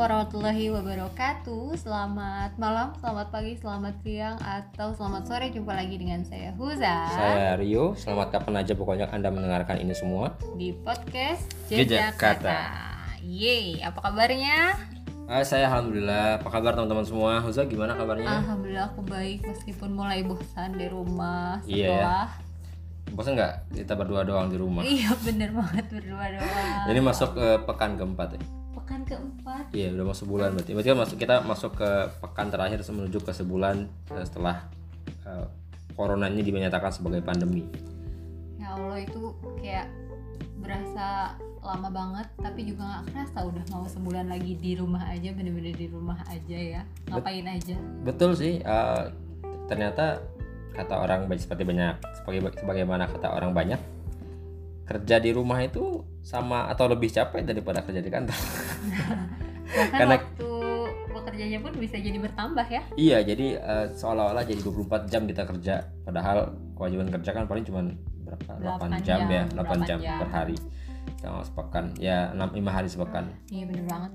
warahmatullahi wabarakatuh Selamat malam, selamat pagi, selamat siang, atau selamat sore Jumpa lagi dengan saya Huza Saya Rio, selamat kapan aja pokoknya Anda mendengarkan ini semua Di podcast Jejak Jejak Kata. Kata Yeay, apa kabarnya? Ah, Saya Alhamdulillah, apa kabar teman-teman semua? Huza gimana kabarnya? Alhamdulillah aku baik meskipun mulai bosan di rumah Iya ya. setelah Bosan nggak kita berdua doang di rumah? Iya bener banget berdua doang Ini masuk ke pekan keempat ya? Pekan keempat Iya, udah masuk bulan berarti. Berarti kan masuk kita masuk ke pekan terakhir menuju ke sebulan eh, setelah eh, corona ini dinyatakan sebagai pandemi. Ya Allah itu kayak berasa lama banget tapi juga nggak kerasa udah mau sebulan lagi di rumah aja bener-bener di rumah aja ya ngapain aja Betul sih, eh, ternyata kata orang seperti banyak sebagai sebagaimana kata orang banyak kerja di rumah itu sama atau lebih capek daripada kerja di kantor. bahkan Karena- waktu bekerjanya pun bisa jadi bertambah ya Iya, jadi eh, seolah-olah jadi 24 jam kita kerja, padahal kewajiban kerja kan paling cuma berapa? 8, 8 jam, ya, jam, 8 jam, 8 jam. per hari. Sama sepekan, ya 6 5 hari sepekan. iya bener banget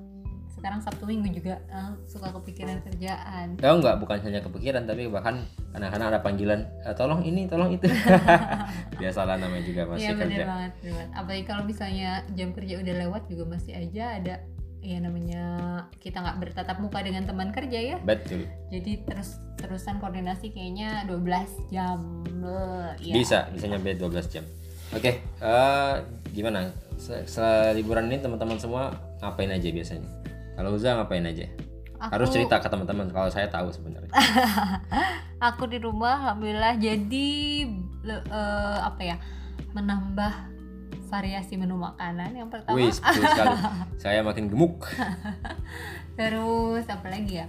sekarang Sabtu Minggu juga eh, suka kepikiran kerjaan Tahu nggak bukan hanya kepikiran tapi bahkan kadang-kadang ada panggilan "Eh, tolong ini, tolong itu. Biasalah namanya juga masih iya bener kerja. banget bener banget apalagi kalau misalnya jam kerja udah lewat juga masih aja ada ya namanya kita nggak bertatap muka dengan teman kerja ya Betul. jadi terus terusan koordinasi kayaknya 12 jam ya. Bisa, bisa nyampe 12 jam. Oke, eh, gimana? Se- Setelah liburan ini teman-teman semua ngapain aja biasanya? Kalau Uza ngapain aja? Aku- Harus cerita ke teman-teman kalau saya tahu sebenarnya. aku di rumah alhamdulillah jadi eh, apa ya menambah variasi menu makanan yang pertama Wih, sekali. Saya makin gemuk. terus apa lagi ya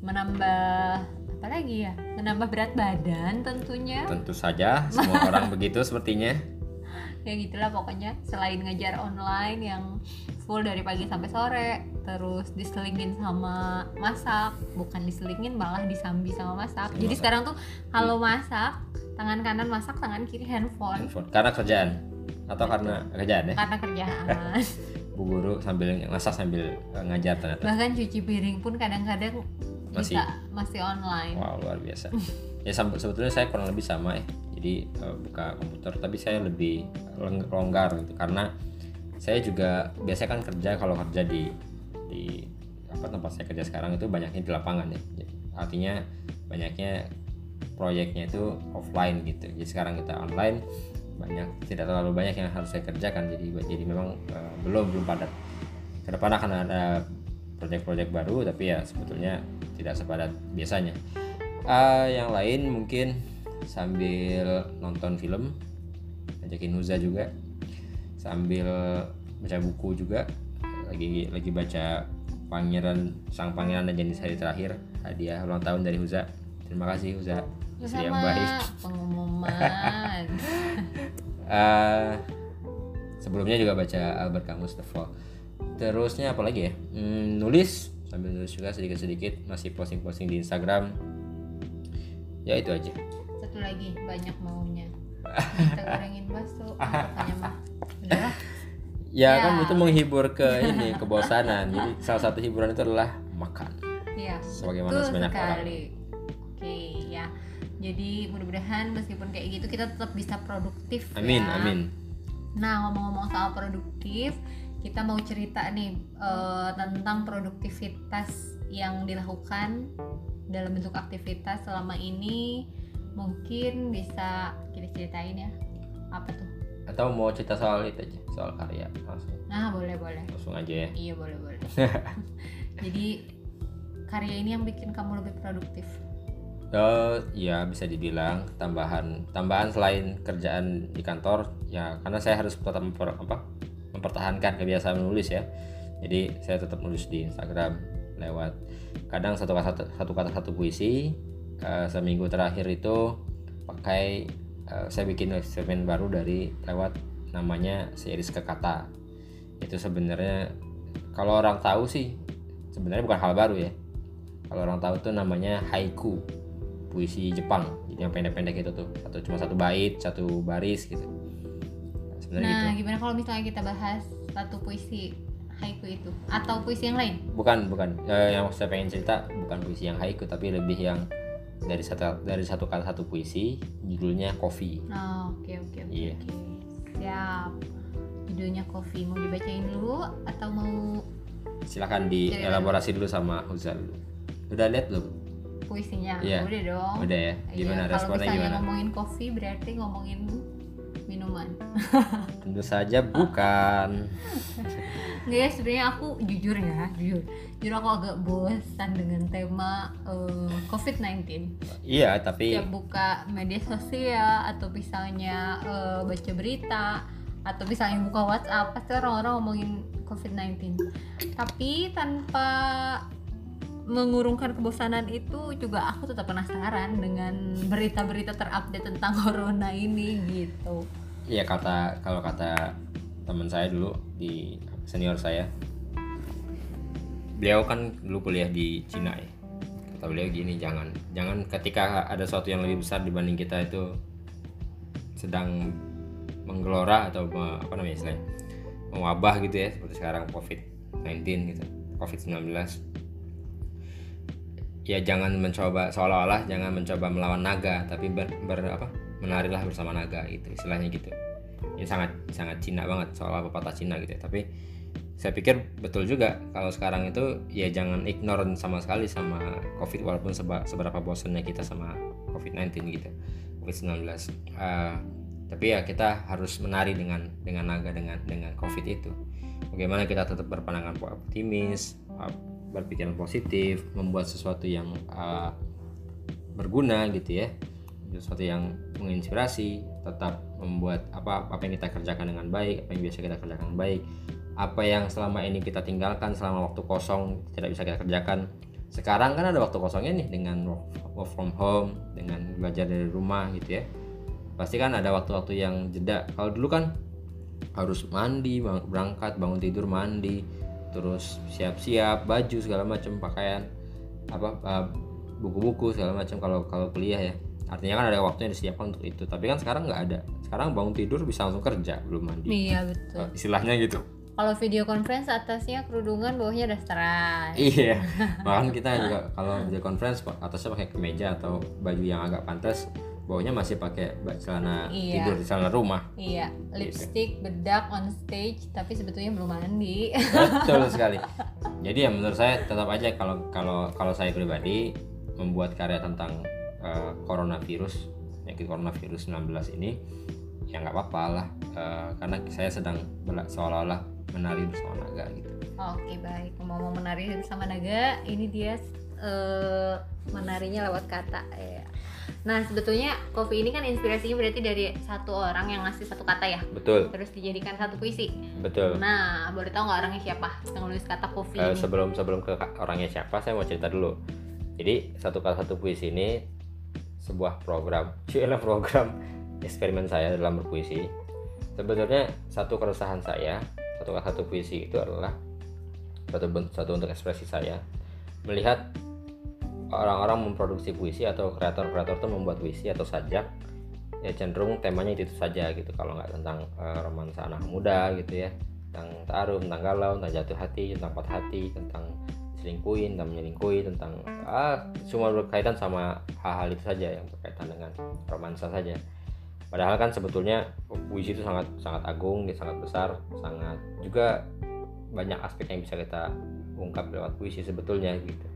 menambah apa lagi ya menambah berat badan tentunya Tentu saja, semua orang begitu sepertinya. ya gitulah pokoknya selain ngejar online yang full dari pagi sampai sore terus diselingin sama masak bukan diselingin malah disambi sama masak jadi masak. sekarang tuh kalau masak tangan kanan masak tangan kiri handphone Handphone. Karena kerjaan atau karena kerjaan ya? karena kerjaan Bu guru sambil ngasak sambil eh, ngajar ternyata. bahkan cuci piring pun kadang-kadang Masih. bisa masih online Wow, luar biasa. Ya sebetulnya saya kurang lebih sama ya. Jadi eh, buka komputer tapi saya lebih longgar gitu karena saya juga biasanya kan kerja kalau kerja di di apa tempat saya kerja sekarang itu banyaknya di lapangan ya. Artinya banyaknya proyeknya itu offline gitu. Jadi sekarang kita online banyak tidak terlalu banyak yang harus saya kerjakan jadi jadi memang eh, belum belum padat. Ke depan akan ada proyek-proyek baru tapi ya sebetulnya tidak sepadat biasanya. Ah, yang lain mungkin sambil nonton film ajakin Huza juga sambil baca buku juga lagi lagi baca Pangeran Sang Pangeran dan Jenis Hari Terakhir hadiah ulang tahun dari Huza. Terima kasih Huza. Istri yang sama baik. pengumuman. Eh, sebelumnya juga baca Albert Camus The Fall. Terusnya apa lagi ya? Hmm, nulis sambil nulis juga sedikit-sedikit masih posting-posting di Instagram. Ya itu aja. Satu lagi banyak maunya. Kita gorengin bakso makanya mah Ya, Ya. kan itu menghibur ke ini kebosanan. Jadi salah satu hiburan itu adalah makan. Iya, Sebagaimana sebanyak orang. Oke, ya. Jadi mudah-mudahan meskipun kayak gitu kita tetap bisa produktif Amin, ya. amin. Nah, ngomong-ngomong soal produktif, kita mau cerita nih eh, tentang produktivitas yang dilakukan dalam bentuk aktivitas selama ini. Mungkin bisa kita ceritain ya. Apa tuh? Atau mau cerita soal itu aja, soal karya langsung. Nah, boleh, boleh. Langsung aja ya. Iya, boleh, boleh. Jadi karya ini yang bikin kamu lebih produktif. Oh, ya bisa dibilang tambahan tambahan selain kerjaan di kantor ya karena saya harus tetap memper- apa, mempertahankan kebiasaan menulis ya. Jadi saya tetap nulis di Instagram lewat kadang satu kata satu, satu kata satu puisi. Eh, seminggu terakhir itu pakai eh, saya bikin eksperimen baru dari lewat namanya series ke kata. Itu sebenarnya kalau orang tahu sih sebenarnya bukan hal baru ya. Kalau orang tahu tuh namanya haiku puisi Jepang. Jadi yang pendek-pendek itu tuh. Atau cuma satu bait satu baris gitu. Sebenarnya Nah, gitu. gimana kalau misalnya kita bahas satu puisi haiku itu? Atau puisi yang lain? Bukan bukan. Eh, yang saya pengen cerita bukan puisi yang haiku tapi lebih yang dari satu dari satu kata satu puisi judulnya kopi Oh, oke oke oke Iya. oke. Siap. Judulnya Coffee mau dibacain dulu atau mau silakan dielaborasi dulu sama dulu udah lihat belum puisinya? Iya. Udah dong. udah ya Iya, gimana kalau responnya misalnya gimana ngomongin coffee berarti ngomongin minuman. tentu saja bukan Nggak ya sebenarnya aku jujur ya, jujur. Jujur aku agak bosan dengan tema eh, COVID-19. iya tapi Setiap buka media sosial atau misalnya eh, baca berita atau misalnya buka WhatsApp pasti orang-orang ngomongin COVID-19. Tapi tanpa mengurungkan kebosanan itu juga aku tetap penasaran dengan berita-berita terupdate tentang corona ini gitu. Iya kata kalau kata teman saya dulu di senior saya, beliau kan dulu kuliah di Cina ya. Kata beliau gini, jangan jangan ketika ada sesuatu yang lebih besar dibanding kita itu sedang menggelora atau apa namanya istilahnya mewabah gitu ya seperti sekarang COVID-19 gitu, COVID-19 ya jangan mencoba seolah-olah jangan mencoba melawan naga tapi ber, ber- apa menarilah bersama naga gitu istilahnya gitu. Ini sangat sangat Cina banget soal pepatah Cina gitu ya. Tapi saya pikir betul juga kalau sekarang itu ya jangan ignore sama sekali sama COVID walaupun seba- seberapa bosannya kita sama COVID-19 gitu COVID-19 Eh, tapi ya kita harus menari dengan dengan naga dengan dengan COVID itu. Bagaimana kita tetap berpandangan optimis eh, berpikiran positif membuat sesuatu yang eh, berguna gitu ya sesuatu yang menginspirasi tetap membuat apa apa yang kita kerjakan dengan baik apa yang biasa kita kerjakan dengan baik apa yang selama ini kita tinggalkan selama waktu kosong tidak bisa kita kerjakan. Sekarang kan ada waktu kosongnya nih dengan work, from home dengan belajar dari rumah gitu ya. Pasti kan ada waktu-waktu yang jeda. Kalau dulu kan harus mandi berangkat bangun tidur mandi terus siap-siap baju segala macam pakaian apa uh, buku-buku segala macam kalau kalau kuliah ya artinya kan ada waktu yang disiapkan untuk itu. Tapi kan sekarang nggak ada. Sekarang bangun tidur bisa langsung kerja belum mandi. Iya betul. Uh, istilahnya gitu. Kalau video conference atasnya kerudungan, bawahnya dasteran. iya. Bahkan kita juga kalau video conference atasnya pakai kemeja atau baju yang agak pantas bawahnya masih pakai celana Iya. tidur celana rumah. Iya, lipstick, bedak on stage, tapi sebetulnya belum mandi. betul sekali. Jadi ya menurut saya tetap aja kalau kalau kalau saya pribadi membuat karya tentang eh, coronavirus penyakit coronavirus 19 ini ya nggak apa-apa lah Eh, karena saya sedang seolah-olah menari bersama naga gitu Oke baik, mau menari bersama naga, ini dia eh, menarinya lewat kata. ya. Nah sebetulnya kopi ini kan inspirasinya berarti dari satu orang yang ngasih satu kata ya, betul terus dijadikan satu puisi. betul Nah boleh tahu nggak orangnya siapa yang nulis kata kopi Eh, ini? sebelum sebelum ke orangnya siapa saya mau cerita dulu jadi satu kali satu puisi ini sebuah program cuilah program eksperimen saya dalam berpuisi. Sebetulnya satu keresahan saya satu satu puisi itu adalah satu ben- satu untuk ekspresi saya. Melihat orang-orang memproduksi puisi atau kreator-kreator itu membuat puisi atau sajak ya cenderung temanya itu, saja gitu. Kalau nggak tentang eh, romansa anak muda gitu ya tentang taruh tentang galau tentang jatuh hati tentang patah hati tentang selingkuhin tentang menyelingkuhi tentang ah cuma berkaitan sama hal-hal itu saja yang berkaitan dengan romansa saja. Padahal kan sebetulnya puisi itu sangat sangat agung dia sangat besar sangat juga banyak aspek yang bisa kita ungkap lewat puisi sebetulnya gitu.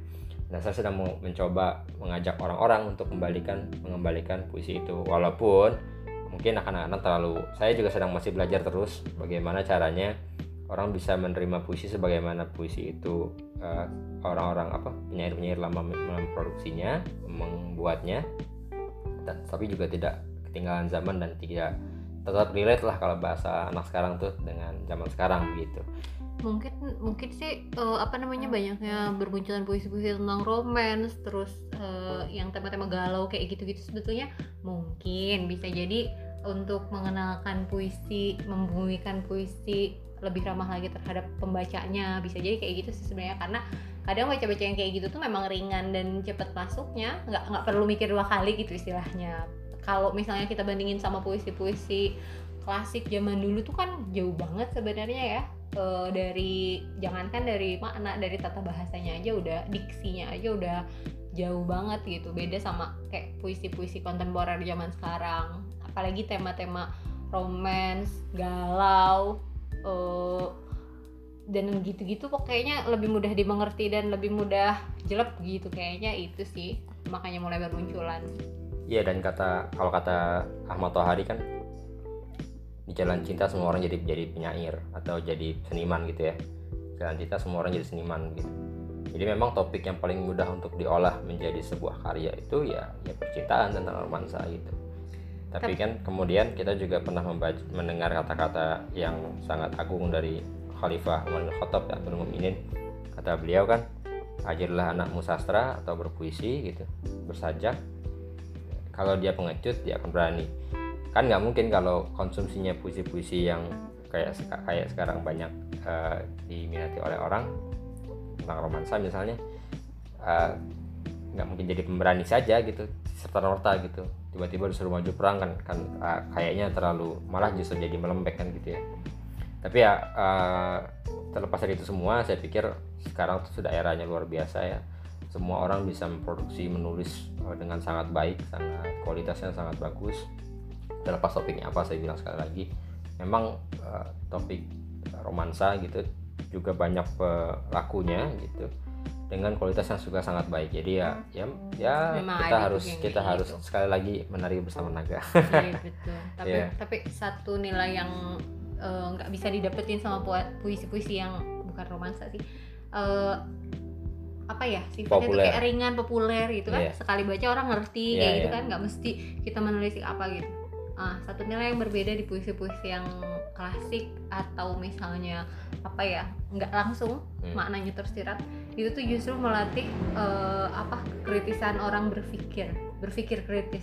Nah, saya sedang mau mencoba mengajak orang-orang untuk kembalikan mengembalikan puisi itu. Walaupun mungkin akan akan terlalu saya juga sedang masih belajar terus bagaimana caranya orang bisa menerima puisi sebagaimana puisi itu eh, orang-orang apa penyair-penyair lama mem- memproduksinya membuatnya Ta- tapi juga tidak ketinggalan zaman dan tidak tetap relate lah kalau bahasa anak sekarang tuh dengan zaman sekarang gitu. Mungkin mungkin sih eh, apa namanya banyaknya bermunculan puisi-puisi tentang romance terus eh, yang tema-tema galau kayak gitu-gitu sebetulnya mungkin bisa jadi untuk mengenalkan puisi membumikan puisi lebih ramah lagi terhadap pembacanya bisa jadi kayak gitu sih sebenarnya. Karena kadang baca-baca yang kayak gitu tuh memang ringan dan cepat masuknya nggak nggak perlu mikir dua kali gitu istilahnya. Kalau misalnya kita bandingin sama puisi-puisi klasik zaman dulu tuh kan jauh banget sebenarnya ya. Eh, dari jangankan dari makna dari tata bahasanya aja udah diksinya aja udah jauh banget gitu. Beda sama kayak puisi-puisi kontemporer zaman sekarang. Apalagi tema-tema romance galau eh, dan gitu-gitu pokoknya lebih mudah dimengerti dan lebih mudah jelek gitu kayaknya itu sih makanya mulai bermunculan Iya dan kata kalau kata Ahmad Tohari kan di jalan cinta semua orang jadi jadi penyair atau jadi seniman gitu ya. Jalan cinta semua orang jadi seniman gitu. Jadi memang topik yang paling mudah untuk diolah menjadi sebuah karya itu ya ya percintaan tentang romansa gitu. Tapi Tapi- kan kemudian kita juga pernah membaca, mendengar kata-kata yang sangat agung dari Khalifah Umar bin Khattab ya, Amirul Mukminin. Kata beliau kan, ajarlah anakmu sastra atau berpuisi gitu, bersajak. Kalau dia pengecut, dia akan berani. Kan nggak mungkin kalau konsumsinya puisi-puisi yang kayak kayak sekarang banyak eh, diminati oleh orang tentang romansa misalnya, eh, nggak mungkin jadi pemberani saja gitu serta merta gitu. Tiba-tiba disuruh maju perang kan kan uh, kayaknya terlalu malah justru jadi melembek kan gitu ya. Tapi ya uh, terlepas dari itu semua saya pikir sekarang tuh sudah eranya luar biasa ya. Semua orang bisa memproduksi menulis uh, dengan sangat baik sangat kualitasnya sangat bagus. Terlepas topiknya apa saya bilang sekali lagi memang uh, topik romansa gitu juga banyak pelakunya gitu dengan kualitas yang juga sangat baik jadi ya ya ya Memang kita harus tuh kita kayak harus gitu. sekali lagi menari bersama naga Iya betul. Tapi Iya. tapi satu nilai yang eh, nggak bisa didapetin sama pu- puisi-puisi yang bukan romansa sih. Eh, apa ya sifatnya tuh Populer. kayak ringan populer gitu kan Iya. sekali baca orang ngerti Iya, kayak gitu iya. kan nggak mesti kita menulis apa gitu ah satu nilai yang berbeda di puisi-puisi yang klasik atau misalnya apa ya nggak langsung Hmm. maknanya tersirat itu tuh justru melatih eh, apa kritisan orang berpikir berpikir kritis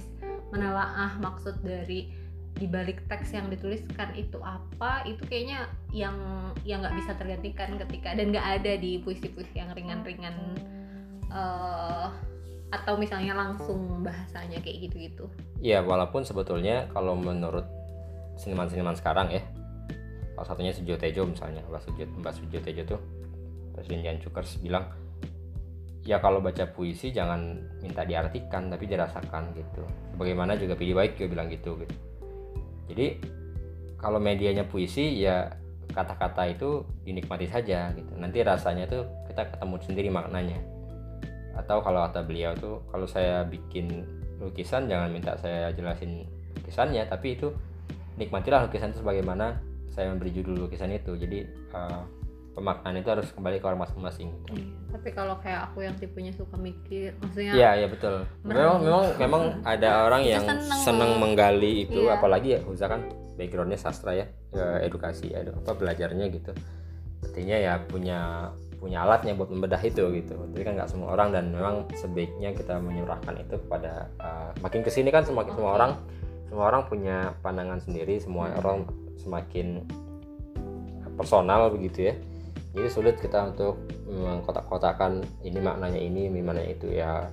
menelaah maksud dari di balik teks yang dituliskan itu apa itu kayaknya yang yang nggak bisa tergantikan ketika dan nggak ada di puisi-puisi yang ringan-ringan eh, atau misalnya langsung bahasanya kayak gitu-gitu? Ya walaupun sebetulnya kalau menurut seniman-seniman sekarang ya salah satunya Sujo Tejo misalnya Mbak Sujo, Mbak Sujo Tejo tuh Presiden Jan Cukers bilang ya kalau baca puisi jangan minta diartikan tapi dirasakan gitu. Bagaimana juga Pidi Baik juga bilang gitu gitu. Jadi kalau medianya puisi ya kata-kata itu dinikmati saja gitu. Nanti rasanya tuh kita ketemu sendiri maknanya atau kalau kata beliau tuh kalau saya bikin lukisan jangan minta saya jelasin lukisannya tapi itu nikmatilah lukisan itu sebagaimana saya memberi judul lukisan itu jadi eh, pemaknaan itu harus kembali ke orang masing-masing gitu. tapi kalau kayak aku yang tipenya suka mikir maksudnya Iya, iya betul. Memang memang memang ada orang yang seneng senang loh. menggali itu Iya. apalagi ya Huza kan backgroundnya sastra ya, ya, edukasi edu, apa belajarnya gitu. Artinya ya punya punya alatnya buat membedah itu gitu. Tapi kan nggak semua orang dan memang sebaiknya kita menyurahkan itu kepada uh, makin ke sini kan semakin semua Oke. orang semua orang punya pandangan sendiri, semua Hmm. orang semakin personal begitu ya jadi sulit kita untuk mengkotak-kotakan ini maknanya ini ini maknanya itu ya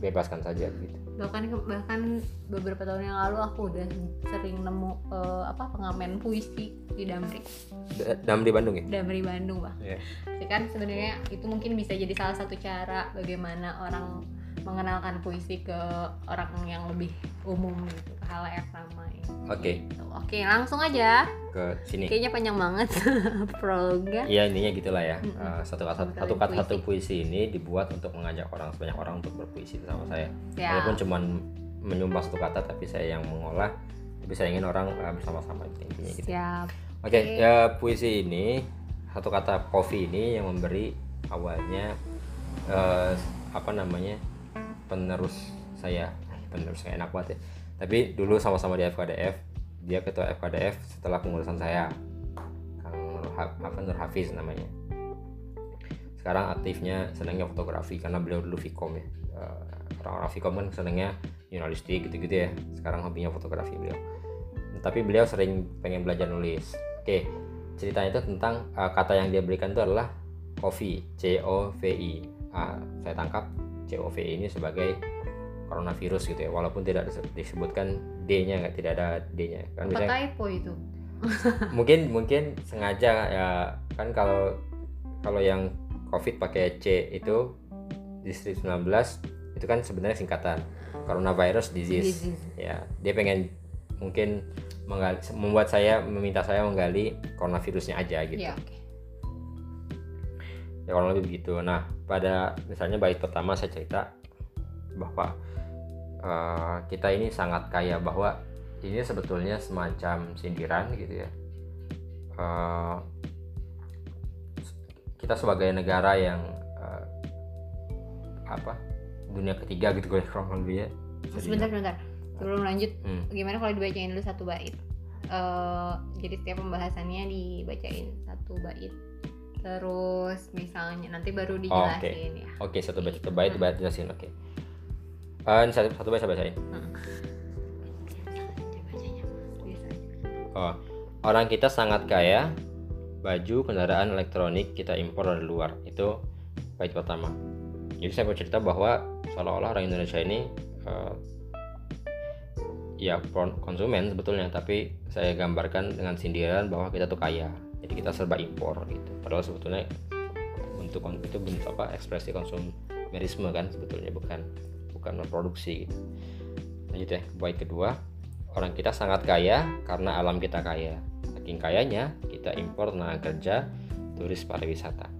bebaskan saja gitu bahkan bahkan beberapa tahun yang lalu aku udah sering nemu eh, apa pengamen puisi di Damri. Da- dalam di Bandung ya? Damri Bandung bah Iya. Tapi kan sebenarnya itu mungkin bisa jadi salah satu cara bagaimana orang mengenalkan puisi ke orang yang lebih umum gitu ke halayak ramai. Oke. Gitu. oke langsung aja. Ke sini. Kayaknya panjang banget. Prolognya Iya intinya gitulah ya. Mm-mm. Eh, satu kata Menggali satu kata puisi. satu puisi ini dibuat untuk mengajak orang sebanyak orang untuk berpuisi bersama saya. Ya. Walaupun cuman menyumbang satu kata tapi saya yang mengolah. Tapi saya ingin orang eh, bersama-sama intinya gitu. Siap. Oke, Oke. ya puisi ini satu kata kopi ini yang memberi awalnya eh, apa namanya penerus saya penerus nggak enak banget ya. Tapi dulu sama-sama di FKDF, dia ketua FKDF setelah pengurusan saya, Kang Nur, Hafiz namanya. Sekarang aktifnya senangnya fotografi karena beliau dulu Vkom ya. Eh, Orang-orang Vkom kan senangnya jurnalistik gitu-gitu ya. Sekarang hobinya fotografi beliau tapi beliau sering pengen belajar nulis. Oke, ceritanya itu tentang uh, kata yang dia berikan itu adalah coffee, C O V I. Ah, saya tangkap C O V I ini sebagai coronavirus gitu ya walaupun tidak disebutkan D-nya nggak tidak ada D-nya. Kan misalnya typo itu? Mungkin mungkin sengaja ya. Kan kalau kalau yang covid pakai C itu distrik 19 itu kan sebenarnya singkatan coronavirus disease. Disease. ya dia pengen mungkin menggali, membuat saya meminta saya menggali coronavirusnya aja gitu. Ya oke ya kurang lebih begitu. Nah pada misalnya bait pertama saya cerita bahwa eh, kita ini sangat kaya bahwa ini sebetulnya semacam sindiran gitu ya. Eh, kita sebagai negara yang eh, apa dunia ketiga gitu gue kurang lebih ya. Sebentar sebentar sebelum lanjut Hmm. gimana kalau dibacain dulu satu bait? Eh, jadi setiap pembahasannya dibacain satu bait terus misalnya nanti baru dijelasin ya Oke, satu bait satu bait bait jelasin. Oke. Eh, ini satu, satu bait saya bacain. Bisa aja. Oh, orang kita sangat kaya. Baju, kendaraan elektronik kita impor dari luar. Itu bait pertama. Jadi saya mau cerita bahwa seolah-olah orang Indonesia ini eh, ya konsumen sebetulnya, tapi saya gambarkan dengan sindiran bahwa kita tuh kaya. Jadi kita serba impor gitu. Padahal sebetulnya untuk itu bentuk apa ekspresi konsumerisme kan sebetulnya bukan bukan produksi gitu. Lanjut ya, bait kedua orang kita sangat kaya karena alam kita kaya. Saking kayanya kita impor tenaga kerja turis pariwisata.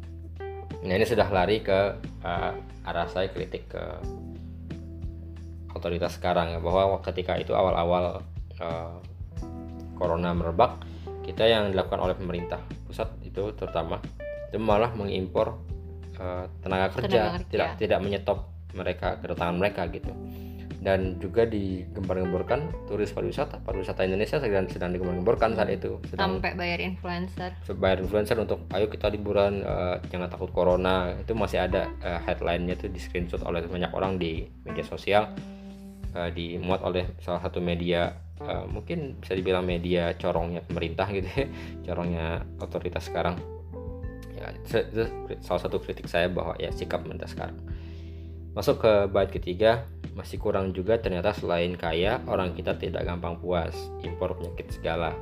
Nah ini sudah lari ke eh, arah saya kritik ke otoritas sekarang ya bahwa ketika itu awal-awal eh, corona merebak kita yang dilakukan oleh pemerintah pusat itu terutama itu malah mengimpor eh, tenaga kerja, Tenaga kerja. tidak tidak menyetop mereka kedatangan mereka gitu. Dan juga digembar-gemborkan turis pariwisata. Pariwisata Indonesia sedang sedang digembar-gemborkan saat itu. Sedang sampai bayar influencer. Bayar influencer untuk ayo kita liburan eh, jangan takut corona. Itu masih ada eh, headline-nya tuh di screenshot oleh banyak orang di media sosial eh, dimuat oleh salah satu media eh, mungkin bisa dibilang media corongnya pemerintah gitu ya corongnya otoritas sekarang. Ya itu, salah satu kritik saya bahwa ya sikap pemerintah sekarang. Masuk ke bait ketiga masih kurang juga ternyata selain kaya orang kita tidak gampang puas impor penyakit segala.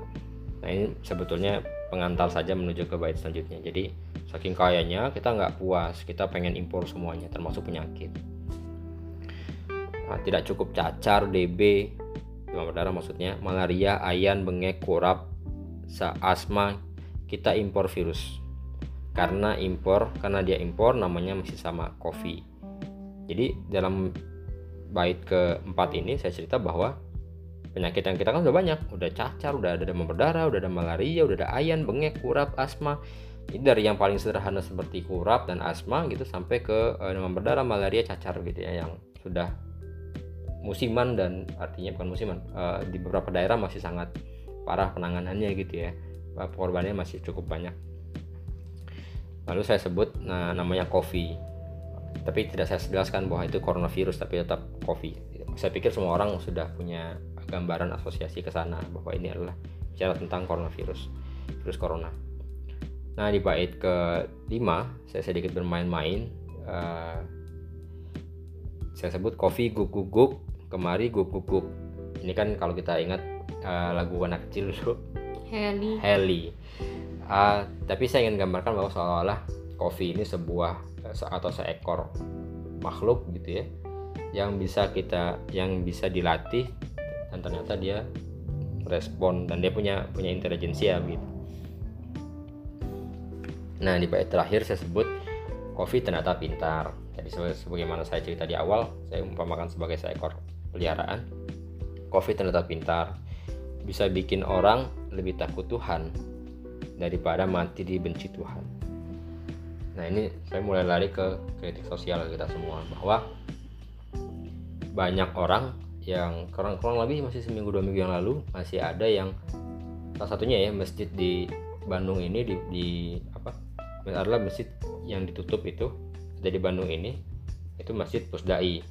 Nah ini sebetulnya pengantar saja menuju ke bait selanjutnya. Jadi saking kayanya kita nggak puas kita pengen impor semuanya termasuk penyakit. Nah, tidak cukup cacar DB demam berdarah maksudnya malaria ayan bengek kurap asma kita impor virus. Karena impor karena dia impor namanya masih sama kopi. Jadi dalam bait keempat ini saya cerita bahwa penyakit yang kita kan udah banyak. Udah cacar udah ada demam berdarah udah ada malaria udah ada ayan bengek kurap asma. Ini dari yang paling sederhana seperti kurap dan asma gitu sampai ke eh, demam berdarah malaria cacar gitu ya yang sudah musiman dan artinya bukan musiman eh, di beberapa daerah masih sangat parah penanganannya gitu ya. Eh, korbannya masih cukup banyak. Lalu saya sebut nah namanya kopi tapi tidak saya jelaskan bahwa itu coronavirus tapi tetap kopi saya pikir semua orang sudah punya gambaran asosiasi ke sana bahwa ini adalah bicara tentang coronavirus virus corona. Nah di bait ke 5 saya sedikit bermain-main. Eh, saya sebut kopi guk guk guk kemari guk guk guk ini kan kalau kita ingat eh, lagu anak kecil dulu Heli heli Ah, tapi saya ingin gambarkan bahwa seolah-olah kopi ini sebuah eh, atau seekor makhluk gitu ya yang bisa kita yang bisa dilatih dan ternyata dia respon dan dia punya punya intelijensia gitu. Nah di bait terakhir saya sebut kopi ternyata pintar. Jadi sebagaimana saya cerita di awal, saya umpamakan sebagai seekor peliharaan. Kopi ternyata pintar, bisa bikin orang lebih takut Tuhan daripada mati dibenci Tuhan. Nah ini saya mulai lari ke kritik sosial kita semua bahwa banyak orang yang kurang kurang lebih masih seminggu dua minggu yang lalu masih ada yang salah satunya ya masjid di Bandung ini di, di apa adalah masjid yang ditutup itu ada di Bandung ini itu masjid Pusdai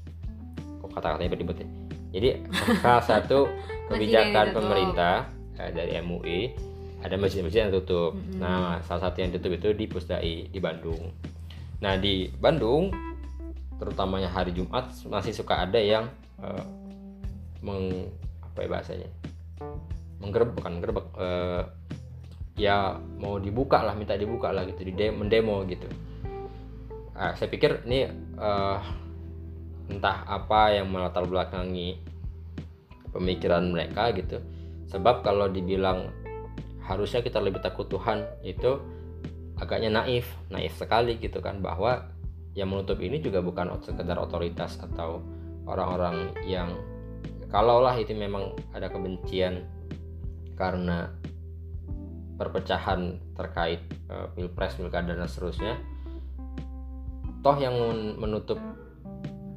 kok kata-katanya ribet ya jadi salah satu kebijakan ditutup. pemerintah eh, dari MUI ada masjid-masjid yang tutup. Mm-mm. Nah, salah satu yang tutup itu di Pusdai di Bandung. Nah, di Bandung terutamanya hari Jumat masih suka ada yang uh, meng apa ya bahasanya menggerebek bukan menggerebek uh, ya mau dibuka lah minta dibuka lah gitu di mendemo gitu uh, saya pikir ini uh, entah apa yang melatar belakangi pemikiran mereka gitu. Sebab kalau dibilang harusnya kita lebih takut Tuhan itu agaknya naif naif sekali gitu kan bahwa yang menutup ini juga bukan sekedar otoritas atau orang-orang yang kalaulah itu memang ada kebencian karena perpecahan terkait uh, pilpres pilkada dan seterusnya toh yang menutup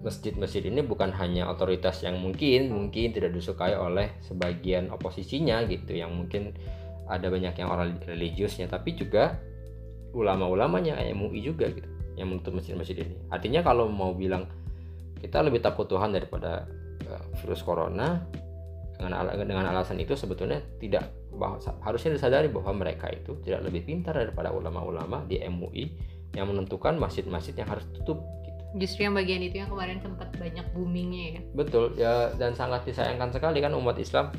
masjid-masjid ini bukan hanya otoritas yang mungkin mungkin tidak disukai oleh sebagian oposisinya gitu yang mungkin ada banyak yang orang religiusnya tapi juga ulama-ulamanya MUI juga gitu yang menutup masjid-masjid ini. Artinya kalau mau bilang kita lebih takut Tuhan daripada uh, virus corona dengan dengan alasan itu sebetulnya tidak bahwa harusnya disadari bahwa mereka itu tidak lebih pintar daripada ulama-ulama di MUI yang menentukan masjid-masjid yang harus tutup justru yang bagian itu yang kemarin sempat banyak boomingnya ya. Betul ya dan sangat disayangkan sekali kan umat Islam.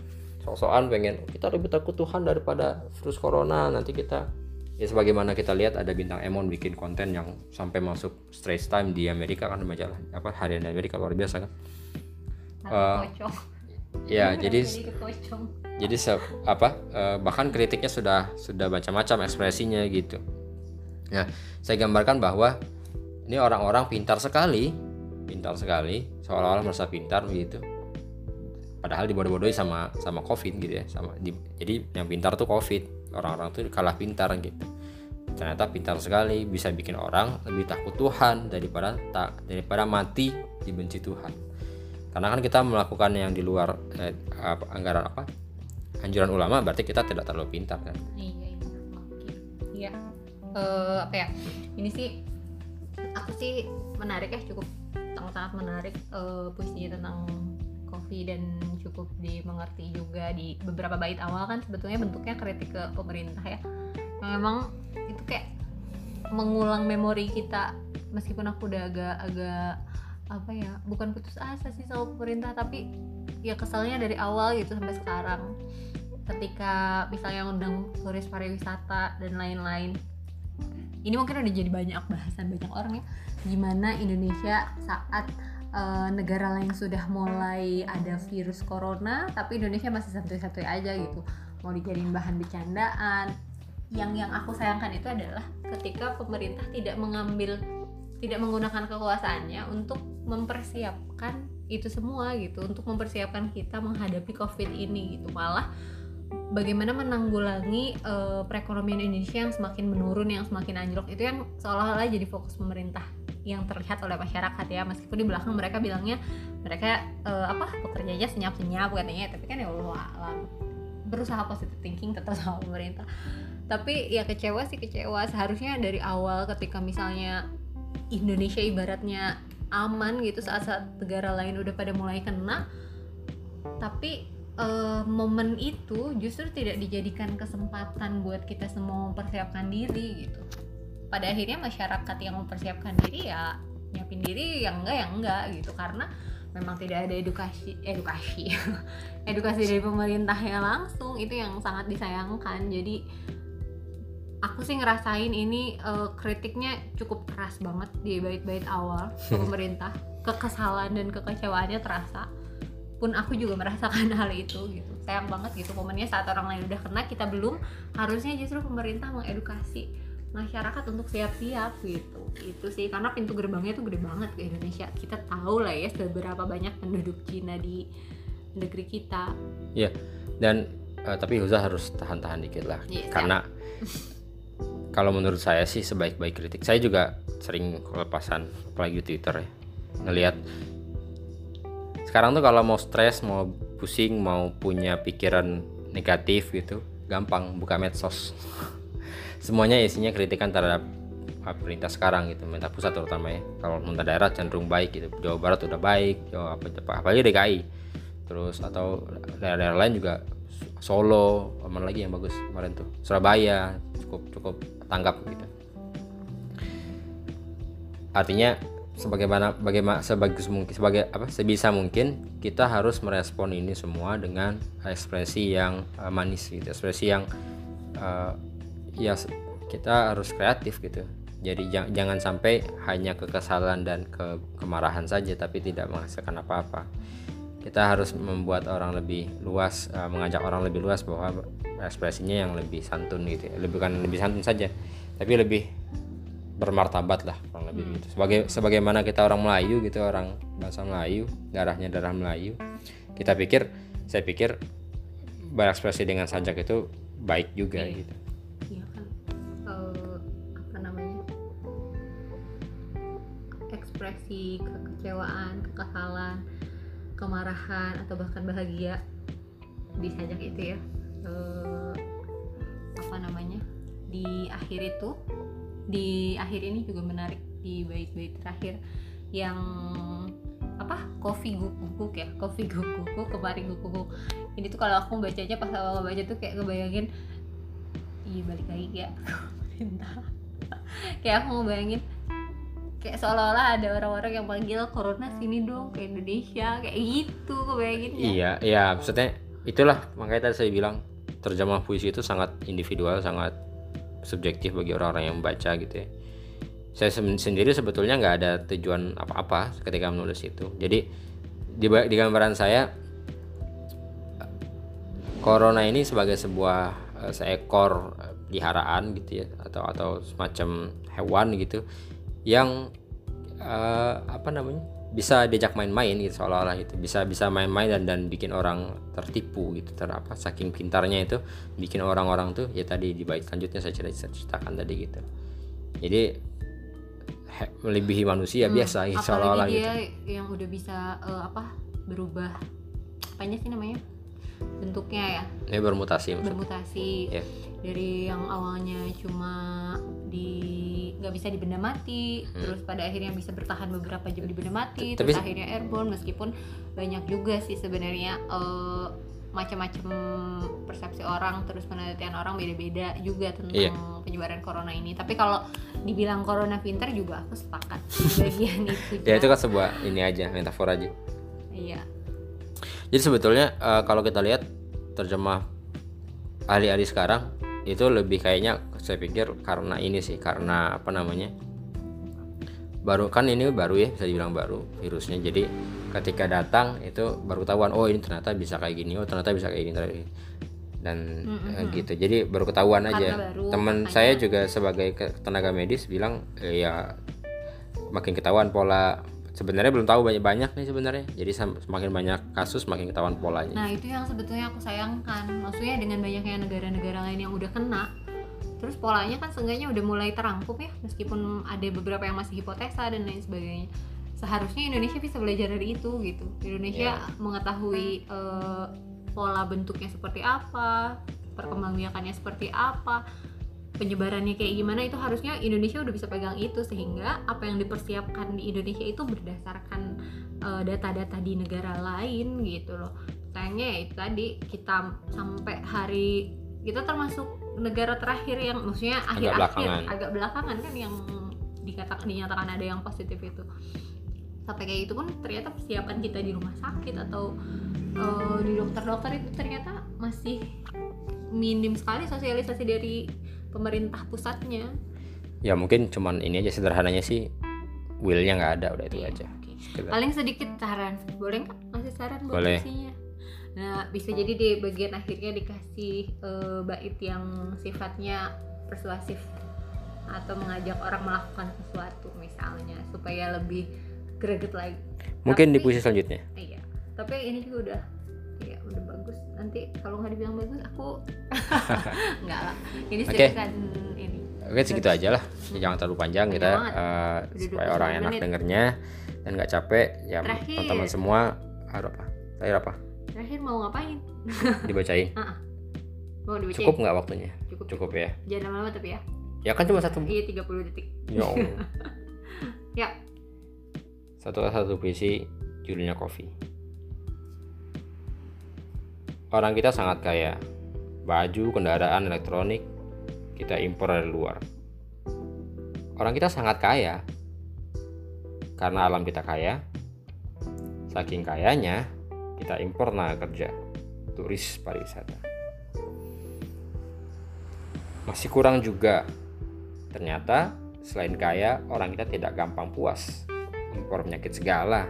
Sok-sokan pengen kita lebih takut Tuhan daripada virus corona nanti kita. Ya sebagaimana kita lihat ada bintang Emon bikin konten yang sampai masuk Straits Time di Amerika kan majalah apa harian Amerika luar biasa kan. Uh, ya jadi jadi se apa uh, bahkan kritiknya sudah sudah macam-macam ekspresinya gitu. Ya saya gambarkan bahwa ini orang-orang pintar sekali. Pintar sekali. Seolah-olah merasa pintar begitu. Padahal dibodoh-bodohi sama sama covid gitu ya. Sama di, jadi yang pintar tuh covid. Orang-orang tuh kalah pintar gitu. Ternyata pintar sekali. Bisa bikin orang lebih takut Tuhan daripada tak daripada mati dibenci Tuhan. Karena kan kita melakukan yang di luar eh, apa, anggaran apa? Anjuran ulama berarti kita tidak terlalu pintar kan? Iya iya. Iya. Uh, apa ya? Ini sih aku sih menarik ya cukup sangat-sangat menarik uh, puisinya tentang kopi dan cukup dimengerti juga di beberapa bait awal kan. Sebetulnya bentuknya kritik ke pemerintah ya. Memang itu kayak mengulang memori kita meskipun aku udah agak-agak apa ya bukan putus asa sih sama pemerintah tapi ya kesalnya dari awal gitu sampai sekarang. Ketika misalnya undang turis pariwisata dan lain-lain ini mungkin udah jadi banyak bahasan banyak orang ya. Gimana Indonesia saat uh, negara lain sudah mulai ada virus corona tapi Indonesia masih satu-satu aja gitu. Mau dijadiin bahan bercandaan. Yang yang aku sayangkan itu adalah ketika pemerintah tidak mengambil tidak menggunakan kekuasaannya untuk mempersiapkan itu semua gitu untuk mempersiapkan kita menghadapi covid ini gitu. Malah bagaimana menanggulangi uh, perekonomian Indonesia yang semakin menurun yang semakin anjlok itu yang seolah-olah jadi fokus pemerintah yang terlihat oleh masyarakat ya. Meskipun di belakang mereka bilangnya mereka uh, apa pekerjanya senyap-senyap katanya. Tapi kan ya Allah alam berusaha positive thinking tetap sama pemerintah. Tapi ya kecewa sih kecewa. Seharusnya dari awal ketika misalnya Indonesia ibaratnya aman gitu saat-saat negara lain udah pada mulai kena tapi uh, momen itu justru tidak dijadikan kesempatan buat kita semua mempersiapkan diri gitu. Pada akhirnya masyarakat yang mempersiapkan diri ya nyiapin diri yang enggak yang enggak gitu. Karena memang tidak ada edukasi edukasi edukasi dari pemerintah yang langsung itu yang sangat disayangkan. Jadi aku sih ngerasain ini uh, kritiknya cukup keras banget di bait-bait awal ke pemerintah. Kekesalan dan kekecewaannya terasa pun aku juga merasakan hal itu gitu. Sayang banget gitu momennya saat orang lain udah kena kita belum. Harusnya justru pemerintah mengedukasi masyarakat untuk siap-siap gitu. Itu sih karena pintu gerbangnya tuh gede banget ke Indonesia. Kita tahu lah ya seberapa banyak penduduk Cina di negeri kita. Ya dan uh, tapi Huza harus tahan-tahan dikit lah. Yes, iya, karena kalau menurut saya sih sebaik-baik kritik saya juga sering kelepasan apalagi di Twitter ya ngelihat sekarang tuh kalau mau stres mau pusing mau punya pikiran negatif gitu gampang buka medsos. Semuanya isinya kritikan terhadap pemerintah sekarang gitu pemerintah pusat terutama ya. Kalau pemerintah daerah cenderung baik gitu Jawa Barat udah baik Jawa apa apa apalagi DKI terus atau daerah-daerah lain juga Solo mana lagi yang bagus kemarin tuh? Surabaya cukup cukup tanggap gitu. Artinya sebagaimana bagaimana sebagus mungkin sebagai apa sebisa mungkin kita harus merespon ini semua dengan ekspresi yang uh, manis gitu ekspresi yang uh, ya kita harus kreatif gitu. Jadi jang, jangan sampai hanya kekesalan dan ke kemarahan saja tapi tidak menghasilkan apa-apa. Kita harus membuat orang lebih luas uh, mengajak orang lebih luas bahwa ekspresinya yang lebih santun gitu ya. lebih bukan lebih santun saja tapi lebih bermartabat lah lebih hmm. gitu. Sebagai sebagaimana kita orang Melayu gitu orang bahasa Melayu darahnya darah Melayu kita pikir saya pikir berekspresi dengan sajak itu baik juga iya. gitu. Iya kan? Uh, apa namanya? Ekspresi kekecewaan kekesalan kemarahan atau bahkan bahagia di sajak itu ya. Uh, apa namanya? Di akhir itu di akhir ini juga menarik di bait-bait terakhir yang apa kopi guguk ya? Kopi guguk kemarin guguk ini tuh kalau aku bacanya pas awal baca tuh kayak ngebayangin iya balik lagi kayak pemerintah kayak aku ngebayangin kayak seolah-olah ada orang-orang yang panggil corona sini dong ke Indonesia. Kayak gitu kebayangin ya iya iya maksudnya itulah makanya tadi saya bilang terjemah puisi itu sangat individual sangat subjektif bagi orang-orang yang membaca gitu ya saya sendiri sebetulnya nggak ada tujuan apa-apa ketika menulis itu. Jadi di, di gambaran saya corona ini sebagai sebuah uh, seekor peliharaan gitu ya atau atau semacam hewan gitu yang uh, apa namanya bisa diajak main-main gitu seolah-olah gitu. Bisa bisa main-main dan dan bikin orang tertipu gitu ter apa saking pintarnya itu bikin orang-orang tuh ya tadi di bait selanjutnya saya cerita ceritakan tadi gitu. Jadi melebihi manusia hmm, biasa gitu seolah-olah gitu yang udah bisa uh, apa berubah apanya sih namanya bentuknya ya ini bermutasi maksudnya. bermutasi yeah. dari yang awalnya cuma di nggak bisa di benda mati hmm. terus pada akhirnya bisa bertahan beberapa jam di benda mati Tapi, terus akhirnya airborne meskipun banyak juga sih sebenarnya uh, macam-macam persepsi orang terus penelitian orang beda-beda juga tentang iya. penyebaran corona ini. Tapi kalau dibilang corona pinter juga aku sepakat. Bagian itu ya itu kan sebuah ini aja metafor aja. Iya. Jadi sebetulnya uh, kalau kita lihat terjemah ahli-ahli sekarang itu lebih kayaknya saya pikir karena ini sih karena apa namanya baru kan ini baru ya bisa dibilang baru virusnya. Jadi ketika datang itu baru ketahuan oh ini ternyata bisa kayak gini oh ternyata bisa kayak gini dan mm-hmm. gitu. Jadi baru ketahuan aja. Teman saya juga sebagai tenaga medis bilang e, ya makin ketahuan pola sebenarnya belum tahu banyak banyak nih sebenarnya. Jadi semakin banyak kasus semakin ketahuan polanya. Nah itu yang sebetulnya aku sayangkan. Maksudnya dengan banyaknya negara-negara lain yang udah kena terus polanya kan seenggaknya udah mulai terangkum ya meskipun ada beberapa yang masih hipotesa dan lain sebagainya. Seharusnya Indonesia bisa belajar dari itu gitu. Indonesia yeah. mengetahui uh, pola bentuknya seperti apa perkembangbiakannya seperti apa penyebarannya kayak gimana itu harusnya Indonesia udah bisa pegang itu sehingga apa yang dipersiapkan di Indonesia itu berdasarkan eh, data-data uh, di negara lain gitu loh. Sayangnya ya itu tadi kita sampai hari kita termasuk negara terakhir yang maksudnya akhir-akhir agak, agak belakangan kan yang dikatakan dinyatakan ada yang positif itu. Sampai kayak itu pun ternyata persiapan kita di rumah sakit atau uh, di dokter-dokter itu ternyata masih minim sekali sosialisasi dari pemerintah pusatnya. Ya mungkin cuman ini aja sederhananya sih willnya nggak ada udah itu iya, aja. okay. paling sedikit saran. Boleh nggak? Masih saran buat boleh. isinya nah bisa jadi di bagian akhirnya dikasih uh, bait yang sifatnya persuasif atau mengajak orang melakukan sesuatu misalnya supaya lebih greget lagi. Mungkin tapi, di puisi selanjutnya. Iya tapi ini juga udah ya udah bagus. Nanti kalau nggak dibilang bagus aku nggak lah. Ini okay. ini. Oke segitu aja lah. Jangan terlalu panjang kita uh, supaya orang enak menit. dengernya dan nggak capek ya teman-teman semua harus apa? Terakhir apa terakhir mau ngapain dibacain uh-uh. mau dibacain cukup nggak waktunya cukup, cukup ya jangan lama-lama tapi ya ya kan cuma satu iya 30 detik ya ya satu satu puisi judulnya kopi Orang kita sangat kaya. Baju, kendaraan, elektronik kita impor dari luar. Orang kita sangat kaya. karena alam kita kaya. Saking kayanya, kita impor tenaga kerja, turis pariwisata. Masih kurang juga. Ternyata selain kaya, orang kita tidak gampang puas. Impor penyakit segala.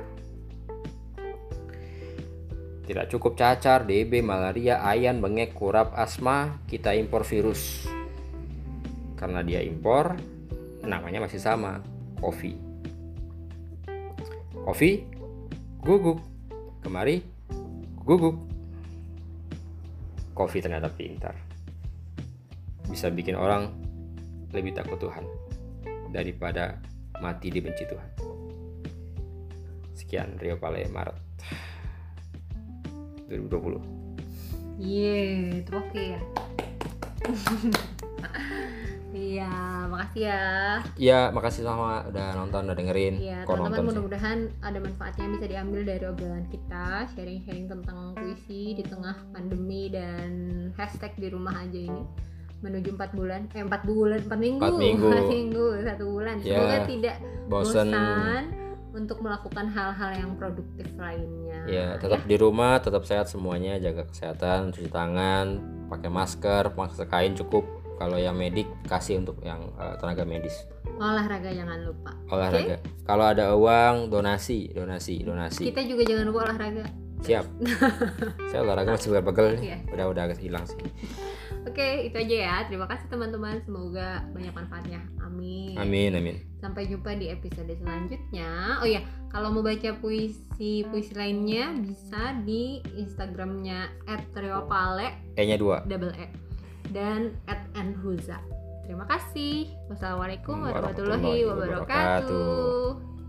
Tidak cukup cacar, DB, malaria, ayan, bengek, kurap, asma, kita impor virus. Karena dia impor, namanya masih sama, kopi. Kopi, guguk. Kemari, guguk. Kopi ternyata pintar. Bisa bikin orang lebih takut Tuhan daripada mati dibenci Tuhan. Sekian Rio Pale Maret 2020. Yeay, itu oke ya. Iya, makasih ya. Ya, makasih sama udah nonton, udah dengerin. Iya, teman-teman mudah-mudahan ada manfaatnya yang bisa diambil dari obrolan kita, sharing-sharing tentang puisi di tengah pandemi dan hashtag di rumah aja ini menuju 4 bulan, eh 4 bulan, 4 minggu, Empat minggu. 4 minggu, satu bulan. Ya, Semoga tidak bosan untuk melakukan hal-hal yang produktif lainnya. Ya, tetap di rumah, tetap sehat semuanya, jaga kesehatan, cuci tangan, pakai masker, masker kain cukup. Kalau yang medik kasih untuk yang eh, tenaga medis. Olahraga jangan lupa. Olahraga. Kalau ada uang, donasi, donasi, donasi. Kita juga jangan lupa olahraga. Siap. Saya olahraga masih pegel-pegel nih. Iya. Udah udah agak hilang sih. Oke, itu aja ya. Terima kasih teman-teman. Semoga banyak manfaatnya. Amin. Amin, amin. Sampai jumpa di episode selanjutnya. Oh ya, kalau mau baca puisi puisi lainnya bisa di Instagramnya @riopale E-nya dua. double e dan @nhuza. Terima kasih. Wassalamualaikum warahmatullahi Warahmatullahi wabarakatuh.